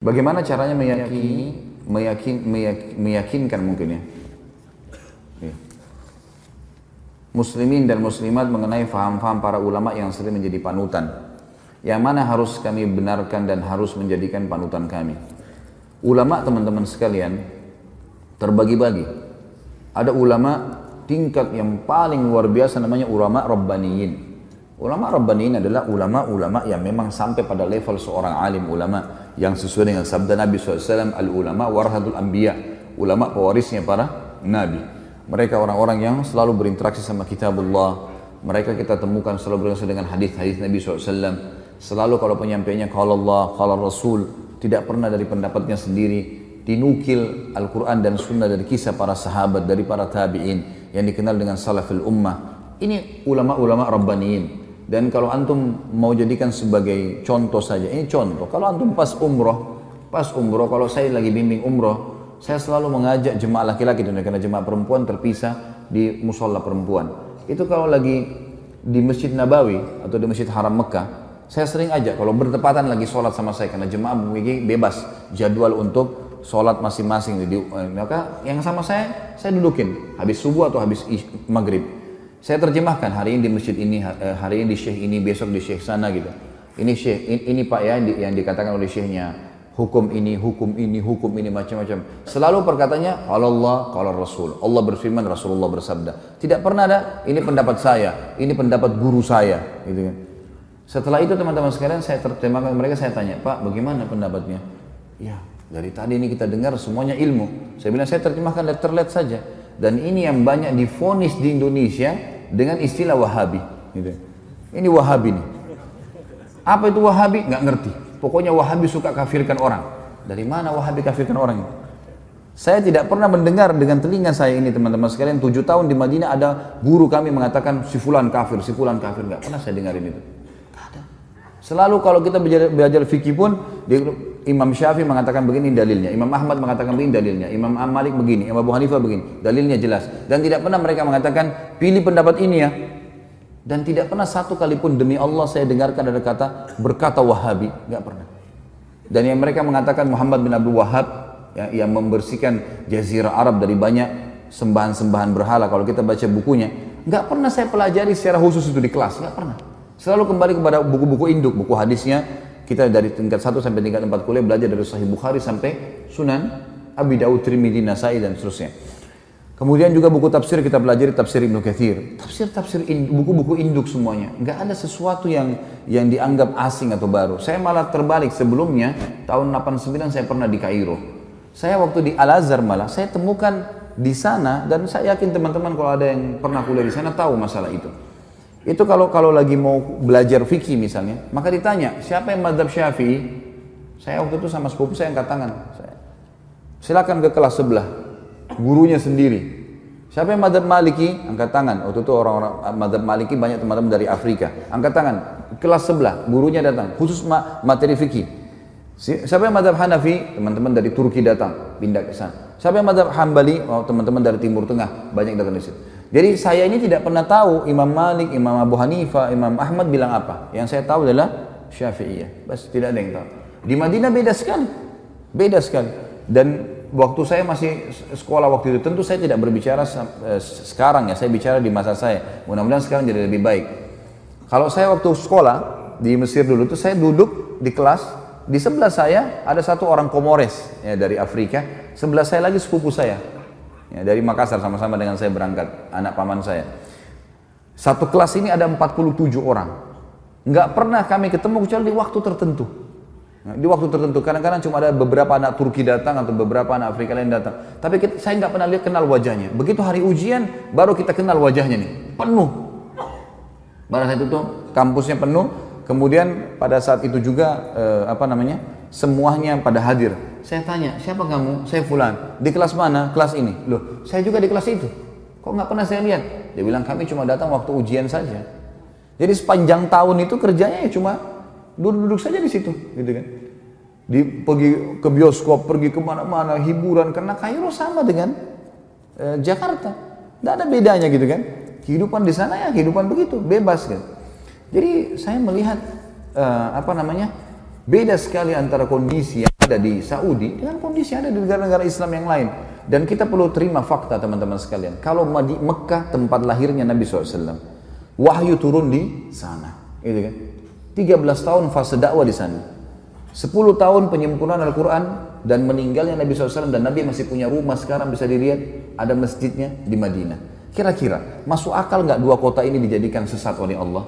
Bagaimana caranya meyakini, meyakin, meyak- meyakinkan mungkin ya, Ya. muslimin dan muslimat mengenai faham-faham para ulama yang sering menjadi panutan. Yang mana harus kami benarkan dan harus menjadikan panutan kami. Ulama teman-teman sekalian terbagi-bagi. Ada ulama tingkat yang paling luar biasa namanya ulama rabbaniyin. Ulama rabbaniyin adalah ulama-ulama yang memang sampai pada level seorang alim ulama yang sesuai dengan sabda Nabi SAW al-ulama warhatul anbiya ulama pewarisnya para nabi. Mereka orang-orang yang selalu berinteraksi sama kitabullah. Mereka kita temukan selalu berinteraksi dengan hadis-hadis Nabi SAW. Selalu kalau penyampainya kalau Allah, kalau Rasul tidak pernah dari pendapatnya sendiri. Dinukil Al-Quran dan Sunnah dari kisah para sahabat dari para tabi'in yang dikenal dengan salafil ummah. Ini ulama-ulama rabbaniyin dan kalau antum mau jadikan sebagai contoh saja, ini contoh. Kalau antum pas umroh, pas umroh, kalau saya lagi bimbing umroh, saya selalu mengajak jemaah laki-laki dan karena jemaah perempuan terpisah di musola perempuan. Itu kalau lagi di Masjid Nabawi atau di Masjid Haram Mekah, saya sering ajak kalau bertepatan lagi sholat sama saya karena jemaah memiliki bebas jadwal untuk sholat masing-masing. Jadi maka yang sama saya, saya dudukin habis subuh atau habis maghrib. Saya terjemahkan hari ini di masjid ini, hari ini di syekh ini, besok di syekh sana gitu. Ini syekh, ini, ini pak ya yang dikatakan oleh syekhnya. Hukum ini, hukum ini, hukum ini, macam-macam. Selalu perkataannya, kalau Allah, kalau Rasul. Allah berfirman, Rasulullah bersabda. Tidak pernah ada, ini pendapat saya, ini pendapat guru saya. Gitu kan. Setelah itu teman-teman sekalian, saya terjemahkan mereka, saya tanya, Pak bagaimana pendapatnya? Ya, dari tadi ini kita dengar semuanya ilmu. Saya bilang, saya terjemahkan letter-let saja. Dan ini yang banyak difonis di Indonesia dengan istilah Wahabi. Gitu. Ini Wahabi nih. Apa itu Wahabi? Nggak ngerti. Pokoknya Wahabi suka kafirkan orang. Dari mana Wahabi kafirkan orang itu? Saya tidak pernah mendengar dengan telinga saya ini teman-teman sekalian. Tujuh tahun di Madinah ada guru kami mengatakan si fulan kafir, si fulan kafir. Nggak pernah saya dengarin itu. Nggak ada. Selalu kalau kita belajar, belajar fikih pun, Imam Syafi'i mengatakan begini dalilnya, Imam Ahmad mengatakan begini dalilnya, Imam Malik begini, Imam Abu Hanifah begini, dalilnya jelas. Dan tidak pernah mereka mengatakan pilih pendapat ini ya. Dan tidak pernah satu kali pun demi Allah saya dengarkan ada kata berkata Wahabi, nggak pernah. Dan yang mereka mengatakan Muhammad bin Abdul Wahab ya, yang membersihkan Jazirah Arab dari banyak sembahan-sembahan berhala. Kalau kita baca bukunya, nggak pernah saya pelajari secara khusus itu di kelas, nggak pernah. Selalu kembali kepada buku-buku induk, buku hadisnya, kita dari tingkat 1 sampai tingkat 4 kuliah belajar dari Sahih Bukhari sampai Sunan Abi Daud, Trimidi, Nasai dan seterusnya. Kemudian juga buku tafsir kita pelajari tafsir Ibnu Katsir. Tafsir-tafsir buku-buku induk semuanya. Enggak ada sesuatu yang yang dianggap asing atau baru. Saya malah terbalik sebelumnya tahun 89 saya pernah di Kairo. Saya waktu di Al Azhar malah saya temukan di sana dan saya yakin teman-teman kalau ada yang pernah kuliah di sana tahu masalah itu. Itu kalau kalau lagi mau belajar fikih misalnya, maka ditanya siapa yang madhab syafi'i? Saya waktu itu sama sepupu saya angkat tangan. Saya, silakan ke kelas sebelah, gurunya sendiri. Siapa yang madhab maliki? Angkat tangan. Waktu itu orang-orang madhab maliki banyak teman-teman dari Afrika. Angkat tangan. Kelas sebelah, gurunya datang. Khusus materi fikih. Siapa yang madhab Hanafi? Teman-teman dari Turki datang, pindah ke sana. Siapa yang madhab Hambali? Oh, teman-teman dari Timur Tengah, banyak datang di situ. Jadi saya ini tidak pernah tahu Imam Malik, Imam Abu Hanifah, Imam Ahmad bilang apa. Yang saya tahu adalah Syafi'iyah. Bas tidak ada yang tahu. Di Madinah beda sekali. Beda sekali. Dan waktu saya masih sekolah waktu itu tentu saya tidak berbicara sekarang ya. Saya bicara di masa saya. Mudah-mudahan sekarang jadi lebih baik. Kalau saya waktu sekolah di Mesir dulu itu saya duduk di kelas di sebelah saya ada satu orang Komores ya, dari Afrika. Sebelah saya lagi sepupu saya Ya, dari Makassar sama-sama dengan saya berangkat, anak paman saya. Satu kelas ini ada 47 orang. Nggak pernah kami ketemu kecuali di waktu tertentu. Nah, di waktu tertentu, kadang-kadang cuma ada beberapa anak Turki datang atau beberapa anak Afrika lain datang. Tapi kita, saya nggak pernah lihat kenal wajahnya. Begitu hari ujian, baru kita kenal wajahnya nih, penuh. Pada saat itu kampusnya penuh. Kemudian pada saat itu juga eh, apa namanya, semuanya pada hadir. Saya tanya, siapa kamu? Saya Fulan. Di kelas mana? Kelas ini. Loh, saya juga di kelas itu. Kok nggak pernah saya lihat? Dia bilang kami cuma datang waktu ujian saja. Jadi sepanjang tahun itu kerjanya ya cuma duduk-duduk saja di situ, gitu kan? Di pergi ke bioskop, pergi ke mana-mana, hiburan karena Kairo sama dengan eh, Jakarta. Tidak ada bedanya gitu kan? Kehidupan di sana ya kehidupan begitu, bebas kan. Jadi saya melihat eh, apa namanya beda sekali antara kondisi yang ada di Saudi dengan kondisi ada di negara-negara Islam yang lain. Dan kita perlu terima fakta teman-teman sekalian. Kalau di Mekah tempat lahirnya Nabi SAW, wahyu turun di sana. Gitu kan? 13 tahun fase dakwah di sana. 10 tahun penyempurnaan Al-Quran dan meninggalnya Nabi SAW dan Nabi masih punya rumah sekarang bisa dilihat ada masjidnya di Madinah. Kira-kira masuk akal nggak dua kota ini dijadikan sesat oleh Allah?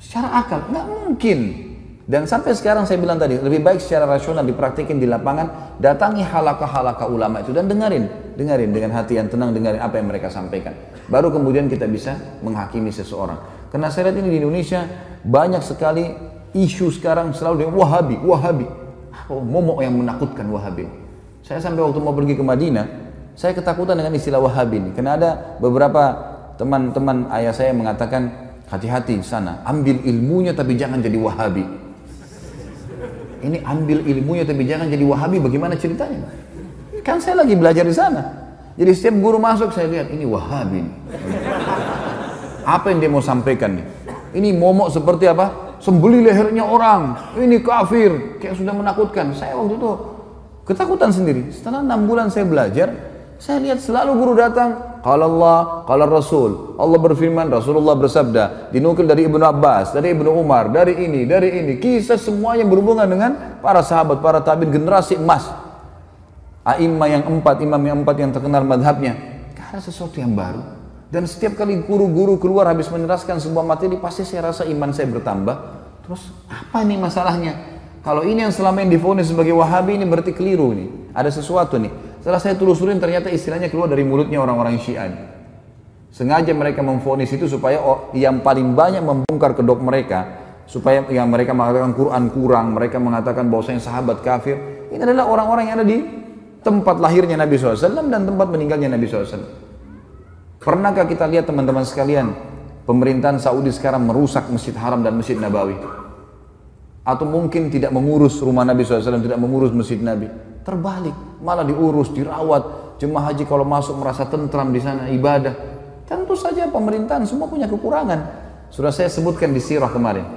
Secara akal nggak mungkin. Dan sampai sekarang saya bilang tadi lebih baik secara rasional dipraktikin di lapangan, datangi halaka-halaka ulama itu dan dengerin, dengerin dengan hati yang tenang dengerin apa yang mereka sampaikan. Baru kemudian kita bisa menghakimi seseorang. Karena saya lihat ini di Indonesia banyak sekali isu sekarang selalu dengan Wahabi, Wahabi. Oh, momok yang menakutkan Wahabi. Saya sampai waktu mau pergi ke Madinah, saya ketakutan dengan istilah Wahabi ini. Karena ada beberapa teman-teman ayah saya mengatakan, hati-hati sana, ambil ilmunya tapi jangan jadi Wahabi. Ini ambil ilmunya tapi jangan jadi Wahabi, bagaimana ceritanya? Kan saya lagi belajar di sana. Jadi setiap guru masuk saya lihat, ini Wahabi. Apa yang dia mau sampaikan nih? Ini momok seperti apa? Sembeli lehernya orang. Ini kafir. Kayak sudah menakutkan. Saya waktu itu ketakutan sendiri. Setelah enam bulan saya belajar, saya lihat selalu guru datang. Kalau Allah, kalau Rasul. Allah berfirman, Rasulullah bersabda. Dinukil dari Ibnu Abbas, dari Ibnu Umar, dari ini, dari ini. Kisah semua yang berhubungan dengan para sahabat, para tabiin generasi emas. Aimah yang empat, imam yang empat yang terkenal madhabnya. Karena sesuatu yang baru. Dan setiap kali guru-guru keluar habis meneraskan sebuah materi, pasti saya rasa iman saya bertambah. Terus apa nih masalahnya? Kalau ini yang selama ini difonis sebagai wahabi ini berarti keliru nih. Ada sesuatu nih. Setelah saya telusurin ternyata istilahnya keluar dari mulutnya orang-orang syiah. Sengaja mereka memfonis itu supaya yang paling banyak membongkar kedok mereka. Supaya yang mereka mengatakan Quran kurang, mereka mengatakan bahwasanya sahabat kafir. Ini adalah orang-orang yang ada di tempat lahirnya Nabi SAW dan tempat meninggalnya Nabi SAW. Pernahkah kita lihat teman-teman sekalian, pemerintahan Saudi sekarang merusak Masjid Haram dan Masjid Nabawi? Atau mungkin tidak mengurus rumah Nabi SAW, tidak mengurus Masjid Nabi. Terbalik, malah diurus, dirawat. Jemaah haji kalau masuk merasa tentram di sana, ibadah. Tentu saja pemerintahan semua punya kekurangan. Sudah saya sebutkan di sirah kemarin.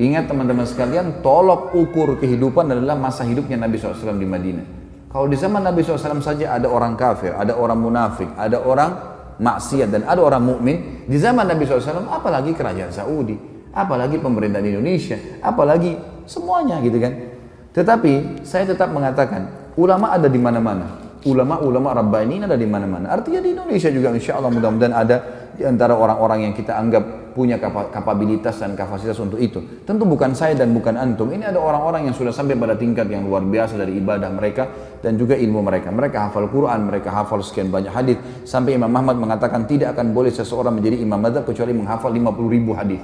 Ingat teman-teman sekalian, tolok ukur kehidupan adalah masa hidupnya Nabi SAW di Madinah. Kalau di zaman Nabi SAW saja ada orang kafir, ada orang munafik, ada orang maksiat dan ada orang mukmin di zaman Nabi SAW apalagi kerajaan Saudi apalagi pemerintahan Indonesia apalagi semuanya gitu kan tetapi saya tetap mengatakan ulama ada di mana-mana ulama-ulama Rabbani ada di mana-mana artinya di Indonesia juga insya Allah mudah-mudahan ada di antara orang-orang yang kita anggap punya kapabilitas dan kapasitas untuk itu. Tentu bukan saya dan bukan antum. Ini ada orang-orang yang sudah sampai pada tingkat yang luar biasa dari ibadah mereka dan juga ilmu mereka. Mereka hafal Quran, mereka hafal sekian banyak hadis sampai Imam Ahmad mengatakan tidak akan boleh seseorang menjadi imam madhab kecuali menghafal 50 ribu hadis.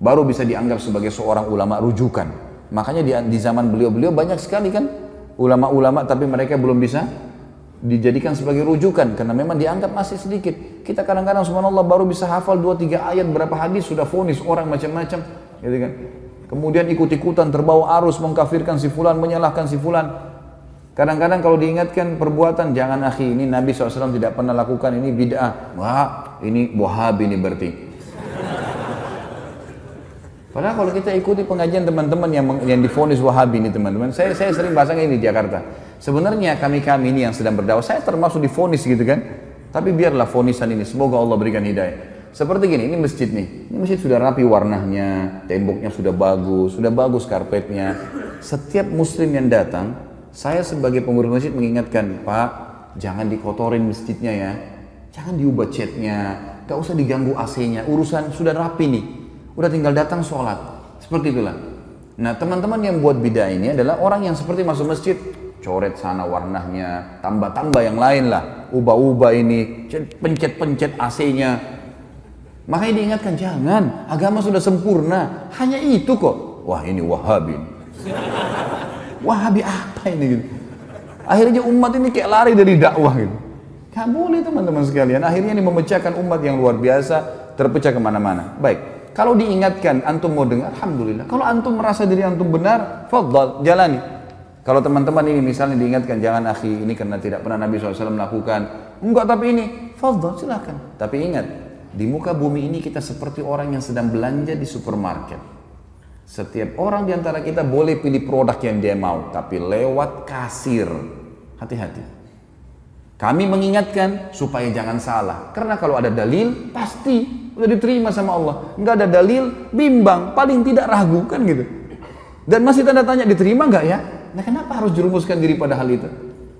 Baru bisa dianggap sebagai seorang ulama rujukan. Makanya di, di zaman beliau-beliau banyak sekali kan ulama-ulama tapi mereka belum bisa dijadikan sebagai rujukan karena memang dianggap masih sedikit. Kita kadang-kadang subhanallah baru bisa hafal 2 3 ayat berapa hadis sudah fonis orang macam-macam, gitu kan. Kemudian ikut-ikutan terbawa arus mengkafirkan si fulan, menyalahkan si fulan. Kadang-kadang kalau diingatkan perbuatan jangan akhi ini Nabi SAW tidak pernah lakukan ini bid'ah. Wah ini wahabi ini berarti. Padahal kalau kita ikuti pengajian teman-teman yang yang difonis wahabi ini teman-teman, saya saya sering bahasa ini di Jakarta. Sebenarnya kami-kami ini yang sedang berdakwah, saya termasuk difonis gitu kan. Tapi biarlah fonisan ini, semoga Allah berikan hidayah. Seperti gini, ini masjid nih. Ini masjid sudah rapi warnanya, temboknya sudah bagus, sudah bagus karpetnya. Setiap muslim yang datang, saya sebagai pengurus masjid mengingatkan, Pak, jangan dikotorin masjidnya ya. Jangan diubah catnya, gak usah diganggu AC-nya. Urusan sudah rapi nih, udah tinggal datang sholat. Seperti itulah. Nah teman-teman yang buat bid'ah ini adalah orang yang seperti masuk masjid, coret sana warnanya, tambah-tambah yang lain lah, ubah-ubah ini, pencet-pencet AC-nya. Makanya diingatkan, jangan, agama sudah sempurna, hanya itu kok. Wah ini wahabi. wahabi apa ini gitu. Akhirnya umat ini kayak lari dari dakwah gitu. Gak boleh teman-teman sekalian, akhirnya ini memecahkan umat yang luar biasa, terpecah ke mana-mana. Baik, kalau diingatkan, antum mau dengar, Alhamdulillah. Kalau antum merasa diri antum benar, fadl, jalani. Kalau teman-teman ini misalnya diingatkan jangan akhi ini karena tidak pernah Nabi SAW melakukan. Enggak tapi ini, fadl silahkan. Tapi ingat, di muka bumi ini kita seperti orang yang sedang belanja di supermarket. Setiap orang di antara kita boleh pilih produk yang dia mau, tapi lewat kasir. Hati-hati. Kami mengingatkan supaya jangan salah. Karena kalau ada dalil, pasti udah diterima sama Allah. Enggak ada dalil, bimbang, paling tidak ragu kan gitu. Dan masih tanda tanya diterima nggak ya? Nah kenapa harus jerumuskan diri pada hal itu?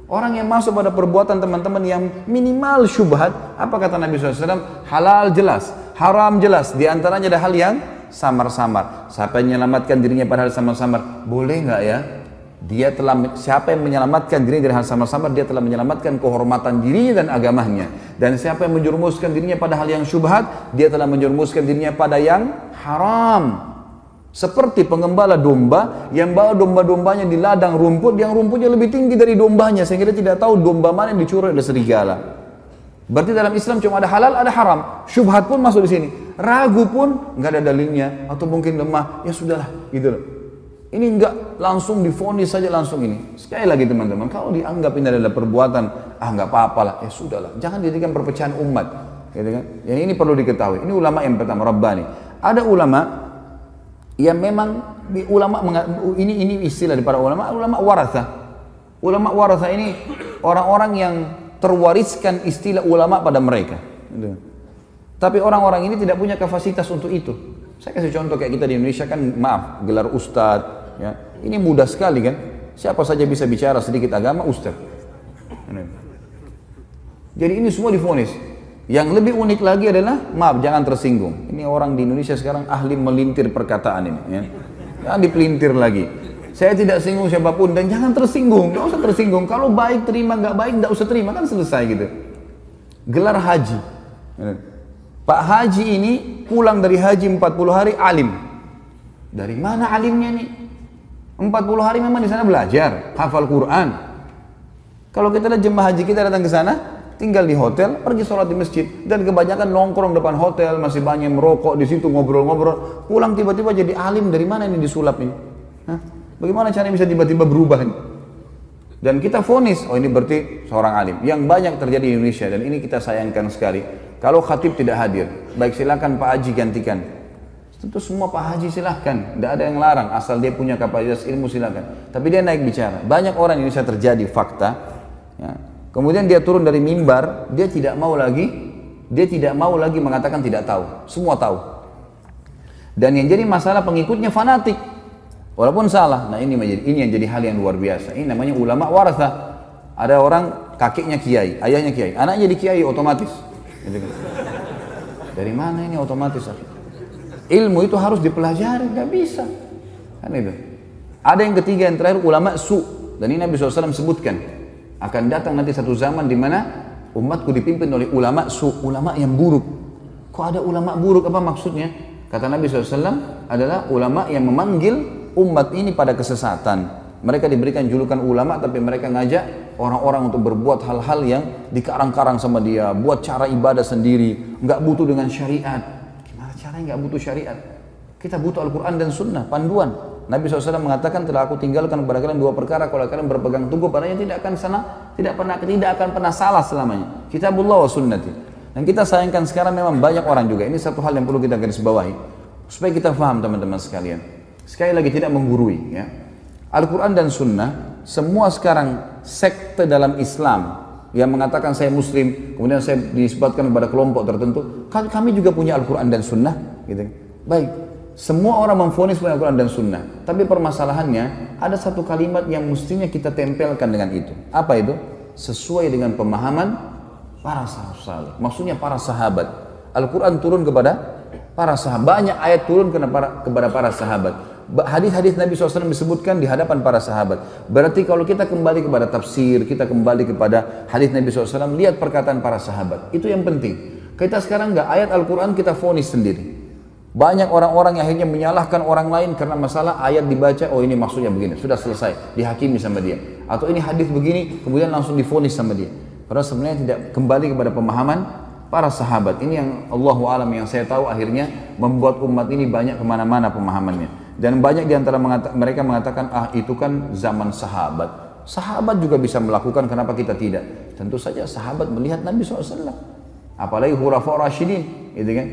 Orang yang masuk pada perbuatan teman-teman yang minimal syubhat, apa kata Nabi SAW? Halal jelas, haram jelas. Di antaranya ada hal yang samar-samar. Siapa yang menyelamatkan dirinya pada hal samar-samar? Boleh nggak ya? Dia telah siapa yang menyelamatkan dirinya dari hal samar-samar, dia telah menyelamatkan kehormatan dirinya dan agamanya. Dan siapa yang menjerumuskan dirinya pada hal yang syubhat, dia telah menjerumuskan dirinya pada yang haram. Seperti pengembala domba yang bawa domba-dombanya di ladang rumput yang rumputnya lebih tinggi dari dombanya sehingga dia tidak tahu domba mana yang dicuri oleh serigala. Berarti dalam Islam cuma ada halal, ada haram. Syubhat pun masuk di sini. Ragu pun nggak ada dalilnya atau mungkin lemah. Ya sudahlah, gitu loh. Ini nggak langsung difonis saja langsung ini. Sekali lagi teman-teman, kalau dianggap ini adalah perbuatan, ah nggak apa-apa lah, ya sudahlah. Jangan dijadikan perpecahan umat, gitu kan? Yang ini perlu diketahui. Ini ulama yang pertama Rabbani. Ada ulama yang memang ulama ini ini istilah di para ulama ulama waratha ulama waratha ini orang-orang yang terwariskan istilah ulama pada mereka gitu. tapi orang-orang ini tidak punya kapasitas untuk itu saya kasih contoh kayak kita di Indonesia kan maaf gelar ustadz ya ini mudah sekali kan siapa saja bisa bicara sedikit agama ustadz jadi ini semua difonis yang lebih unik lagi adalah, maaf jangan tersinggung. Ini orang di Indonesia sekarang ahli melintir perkataan ini. Ya. Jangan dipelintir lagi. Saya tidak singgung siapa pun dan jangan tersinggung. Gak usah tersinggung. Kalau baik terima, nggak baik nggak usah terima kan selesai gitu. Gelar haji. Pak Haji ini pulang dari haji 40 hari alim. Dari mana alimnya nih? 40 hari memang di sana belajar, hafal Quran. Kalau kita lihat jemaah haji kita datang ke sana, tinggal di hotel, pergi sholat di masjid, dan kebanyakan nongkrong depan hotel, masih banyak merokok di situ ngobrol-ngobrol, pulang tiba-tiba jadi alim dari mana ini disulap ini? Hah? Bagaimana caranya bisa tiba-tiba berubah ini? Dan kita fonis, oh ini berarti seorang alim. Yang banyak terjadi di Indonesia dan ini kita sayangkan sekali. Kalau khatib tidak hadir, baik silakan Pak Haji gantikan. Tentu semua Pak Haji silahkan, tidak ada yang larang, asal dia punya kapasitas ilmu silahkan. Tapi dia naik bicara. Banyak orang ini Indonesia terjadi fakta, ya, Kemudian dia turun dari mimbar, dia tidak mau lagi, dia tidak mau lagi mengatakan tidak tahu. Semua tahu. Dan yang jadi masalah pengikutnya fanatik. Walaupun salah. Nah ini menjadi ini yang jadi hal yang luar biasa. Ini namanya ulama waratha. Ada orang kakeknya kiai, ayahnya kiai, anaknya jadi kiai otomatis. Gitu kan. Dari mana ini otomatis? Ilmu itu harus dipelajari, nggak bisa. Kan itu. Ada yang ketiga yang terakhir ulama su dan ini Nabi SAW sebutkan akan datang nanti satu zaman di mana umatku dipimpin oleh ulama su, ulama yang buruk. Kok ada ulama buruk apa maksudnya? Kata Nabi SAW adalah ulama yang memanggil umat ini pada kesesatan. Mereka diberikan julukan ulama tapi mereka ngajak orang-orang untuk berbuat hal-hal yang dikarang-karang sama dia, buat cara ibadah sendiri, nggak butuh dengan syariat. Caranya nggak butuh syariat? Kita butuh Al-Quran dan Sunnah, panduan. Nabi SAW mengatakan telah aku tinggalkan kepada kalian dua perkara kalau kalian berpegang teguh padanya tidak akan sana tidak pernah tidak akan pernah salah selamanya. Kitabullah wa sunnati. Dan kita sayangkan sekarang memang banyak orang juga. Ini satu hal yang perlu kita garis bawahi. Supaya kita faham teman-teman sekalian. Sekali lagi tidak menggurui ya. Al-Quran dan Sunnah semua sekarang sekte dalam Islam yang mengatakan saya Muslim kemudian saya disebutkan kepada kelompok tertentu kami juga punya Al-Quran dan Sunnah gitu baik semua orang memfonis punya Al-Quran dan Sunnah. Tapi permasalahannya, ada satu kalimat yang mestinya kita tempelkan dengan itu. Apa itu? Sesuai dengan pemahaman para sahabat. Maksudnya para sahabat. Al-Quran turun kepada para sahabat. Banyak ayat turun kepada para sahabat. Hadis-hadis Nabi SAW disebutkan di hadapan para sahabat. Berarti kalau kita kembali kepada tafsir, kita kembali kepada hadis Nabi SAW, lihat perkataan para sahabat. Itu yang penting. Kita sekarang nggak ayat Al-Quran kita fonis sendiri. Banyak orang-orang yang akhirnya menyalahkan orang lain karena masalah ayat dibaca, oh ini maksudnya begini, sudah selesai, dihakimi sama dia. Atau ini hadis begini, kemudian langsung difonis sama dia. Padahal sebenarnya tidak kembali kepada pemahaman para sahabat. Ini yang Allah alam yang saya tahu akhirnya membuat umat ini banyak ke mana-mana pemahamannya. Dan banyak di antara mengata, mereka mengatakan, ah itu kan zaman sahabat. Sahabat juga bisa melakukan, kenapa kita tidak? Tentu saja sahabat melihat Nabi SAW. Apalagi hurafa Rashidin, gitu kan?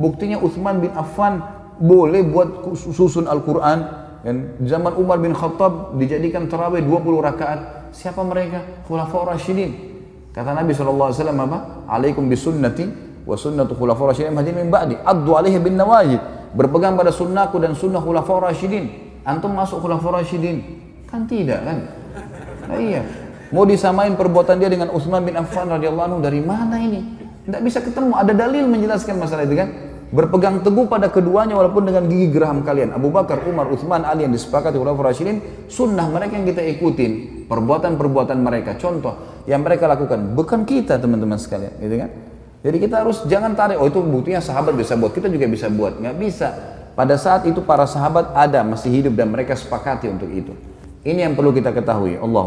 Buktinya Utsman bin Affan boleh buat susun Al-Quran. Dan zaman Umar bin Khattab dijadikan terawih 20 rakaat. Siapa mereka? Khulafaur Rashidin. Kata Nabi SAW apa? Alaikum bisunnati wa sunnatu khulafaur Rashidin hadin min ba'di. Addu alaihi bin nawajid. Berpegang pada sunnahku dan sunnah khulafaur Rashidin. Antum masuk khulafaur Rashidin. Kan tidak kan? Nah, iya. Mau disamain perbuatan dia dengan Utsman bin Affan radhiyallahu anhu dari mana ini? Tidak bisa ketemu. Ada dalil menjelaskan masalah itu kan? berpegang teguh pada keduanya walaupun dengan gigi geraham kalian. Abu Bakar, Umar, Uthman, Ali yang disepakati oleh Rasulullah sunnah mereka yang kita ikutin, perbuatan-perbuatan mereka, contoh yang mereka lakukan, bukan kita teman-teman sekalian, gitu kan? Jadi kita harus jangan tarik, oh itu buktinya sahabat bisa buat, kita juga bisa buat, nggak bisa. Pada saat itu para sahabat ada masih hidup dan mereka sepakati untuk itu. Ini yang perlu kita ketahui. Allah